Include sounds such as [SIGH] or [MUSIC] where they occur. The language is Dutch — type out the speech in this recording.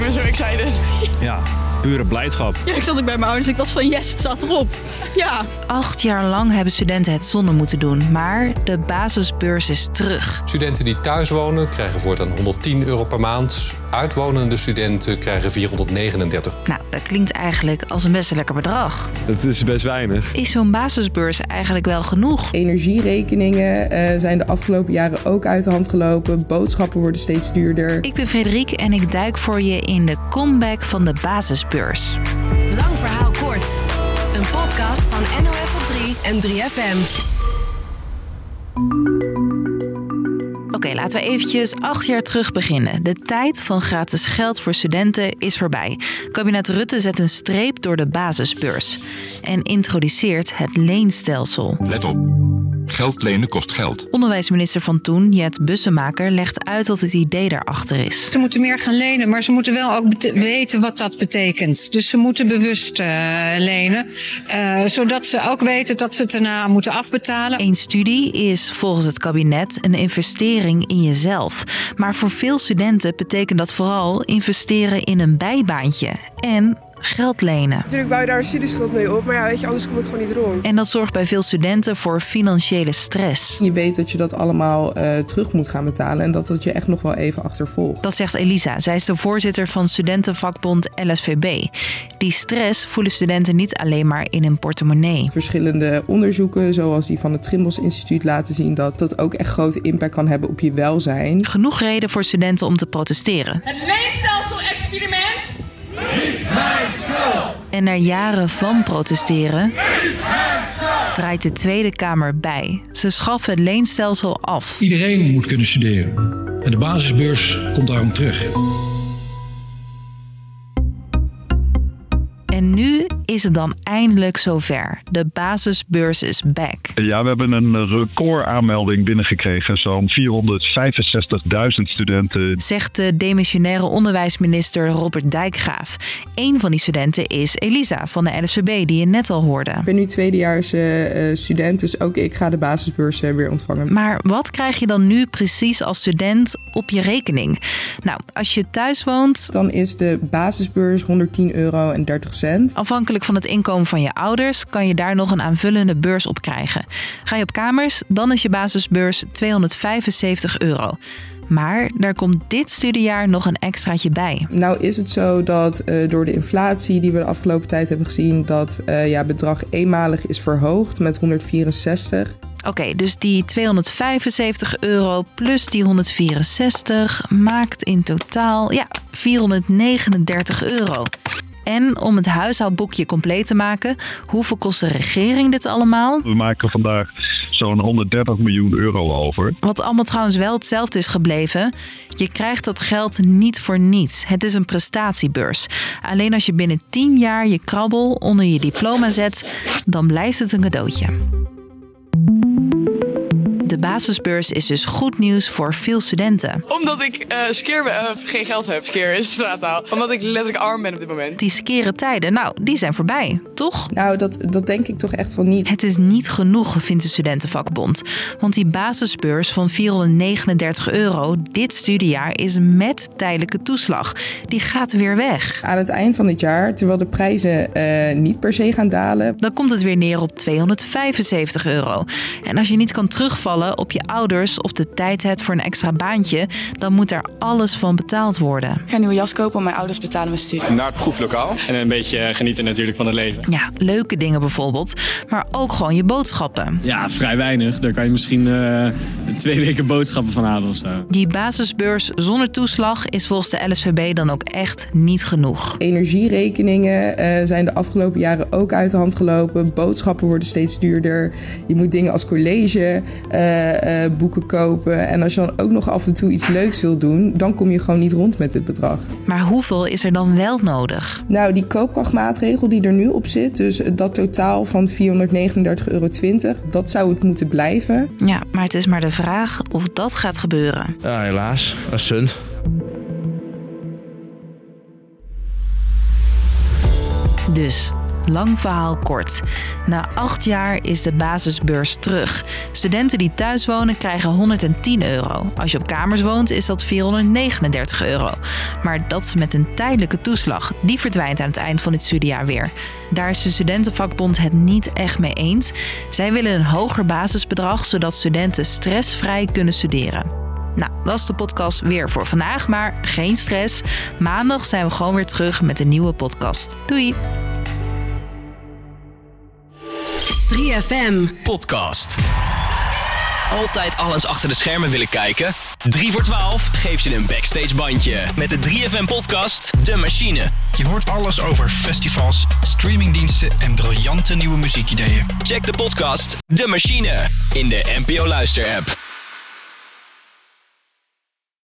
ben zo excited. [LAUGHS] Ja, pure blijdschap. Ja, ik zat ook bij mijn ouders. Ik was van yes, het staat erop. Ja. Acht jaar lang hebben studenten het zonder moeten doen, maar de basisbeurs is terug. Studenten die thuis wonen krijgen voortaan 110 euro per maand. Uitwonende studenten krijgen 439. Nou, dat klinkt eigenlijk als een best lekker bedrag. Dat is best weinig. Is zo'n basisbeurs eigenlijk wel genoeg? Energierekeningen uh, zijn de afgelopen jaren ook uit de hand gelopen. Boodschappen worden steeds duurder. Ik ben Frederik en ik duik voor je in de comeback van de basisbeurs. Lang verhaal kort. Een podcast van NOS op 3 en 3FM. Oké, laten we eventjes acht jaar terug beginnen. De tijd van gratis geld voor studenten is voorbij. Kabinet Rutte zet een streep door de basisbeurs en introduceert het leenstelsel. Let op. Geld lenen kost geld. Onderwijsminister van toen, Jet Bussemaker, legt uit wat het idee daarachter is. Ze moeten meer gaan lenen, maar ze moeten wel ook weten wat dat betekent. Dus ze moeten bewust uh, lenen, uh, zodat ze ook weten dat ze het daarna moeten afbetalen. Een studie is volgens het kabinet een investering in jezelf. Maar voor veel studenten betekent dat vooral investeren in een bijbaantje en geld lenen. Natuurlijk bouw je daar een studieschuld mee op, maar ja, weet je, anders kom ik gewoon niet rond. En dat zorgt bij veel studenten voor financiële stress. Je weet dat je dat allemaal uh, terug moet gaan betalen en dat het je echt nog wel even achtervolgt. Dat zegt Elisa. Zij is de voorzitter van studentenvakbond LSVB. Die stress voelen studenten niet alleen maar in hun portemonnee. Verschillende onderzoeken, zoals die van het Trimbos Instituut, laten zien dat dat ook echt grote impact kan hebben op je welzijn. Genoeg reden voor studenten om te protesteren. Het leenstelsel-experiment en na jaren van protesteren draait de Tweede Kamer bij. Ze schaffen het leenstelsel af. Iedereen moet kunnen studeren. En de basisbeurs komt daarom terug. Is het dan eindelijk zover. De basisbeurs is back. Ja, we hebben een recordaanmelding binnengekregen. Zo'n 465.000 studenten. Zegt de demissionaire onderwijsminister Robert Dijkgraaf. Een van die studenten is Elisa van de LSVB, die je net al hoorde. Ik ben nu tweedejaars uh, student, dus ook ik ga de basisbeurs uh, weer ontvangen. Maar wat krijg je dan nu precies als student op je rekening? Nou, als je thuis woont... Dan is de basisbeurs 110 euro en 30 cent. Afhankelijk van het inkomen van je ouders kan je daar nog een aanvullende beurs op krijgen. Ga je op kamers, dan is je basisbeurs 275 euro. Maar daar komt dit studiejaar nog een extraatje bij. Nou is het zo dat uh, door de inflatie die we de afgelopen tijd hebben gezien, dat uh, ja, bedrag eenmalig is verhoogd met 164. Oké, okay, dus die 275 euro plus die 164 maakt in totaal ja, 439 euro. En om het huishoudboekje compleet te maken, hoeveel kost de regering dit allemaal? We maken vandaag zo'n 130 miljoen euro over. Wat allemaal trouwens wel hetzelfde is gebleven. Je krijgt dat geld niet voor niets. Het is een prestatiebeurs. Alleen als je binnen 10 jaar je krabbel onder je diploma zet, dan blijft het een cadeautje. De basisbeurs is dus goed nieuws voor veel studenten. Omdat ik uh, skeer, uh, geen geld heb, skeer is straattaal. Omdat ik letterlijk arm ben op dit moment. Die skere tijden, nou, die zijn voorbij, toch? Nou, dat, dat denk ik toch echt van niet. Het is niet genoeg, vindt de Studentenvakbond. Want die basisbeurs van 439 euro dit studiejaar is met tijdelijke toeslag. Die gaat weer weg. Aan het eind van het jaar, terwijl de prijzen uh, niet per se gaan dalen... Dan komt het weer neer op 275 euro. En als je niet kan terugvallen op je ouders of de tijd hebt voor een extra baantje, dan moet er alles van betaald worden. Ik ga een nieuwe jas kopen, mijn ouders betalen mijn studie. Naar het proeflokaal en een beetje genieten natuurlijk van het leven. Ja, leuke dingen bijvoorbeeld, maar ook gewoon je boodschappen. Ja, vrij weinig. Daar kan je misschien uh, twee weken boodschappen van halen of zo. Die basisbeurs zonder toeslag is volgens de LSVB dan ook echt niet genoeg. Energierekeningen uh, zijn de afgelopen jaren ook uit de hand gelopen. Boodschappen worden steeds duurder. Je moet dingen als college uh, uh, boeken kopen. En als je dan ook nog af en toe iets leuks wil doen, dan kom je gewoon niet rond met dit bedrag. Maar hoeveel is er dan wel nodig? Nou, die koopkrachtmaatregel die er nu op zit, dus dat totaal van 439,20 euro, dat zou het moeten blijven. Ja, maar het is maar de vraag of dat gaat gebeuren. Ja, helaas. Dat is. Dus Lang verhaal kort. Na acht jaar is de basisbeurs terug. Studenten die thuis wonen krijgen 110 euro. Als je op kamers woont is dat 439 euro. Maar dat is met een tijdelijke toeslag. Die verdwijnt aan het eind van dit studiejaar weer. Daar is de studentenvakbond het niet echt mee eens. Zij willen een hoger basisbedrag zodat studenten stressvrij kunnen studeren. Nou, is de podcast weer voor vandaag, maar geen stress. Maandag zijn we gewoon weer terug met een nieuwe podcast. Doei! 3FM. Podcast. Altijd alles achter de schermen willen kijken? 3 voor 12 geeft je een backstage bandje. Met de 3FM podcast De Machine. Je hoort alles over festivals, streamingdiensten en briljante nieuwe muziekideeën. Check de podcast De Machine in de NPO Luister app.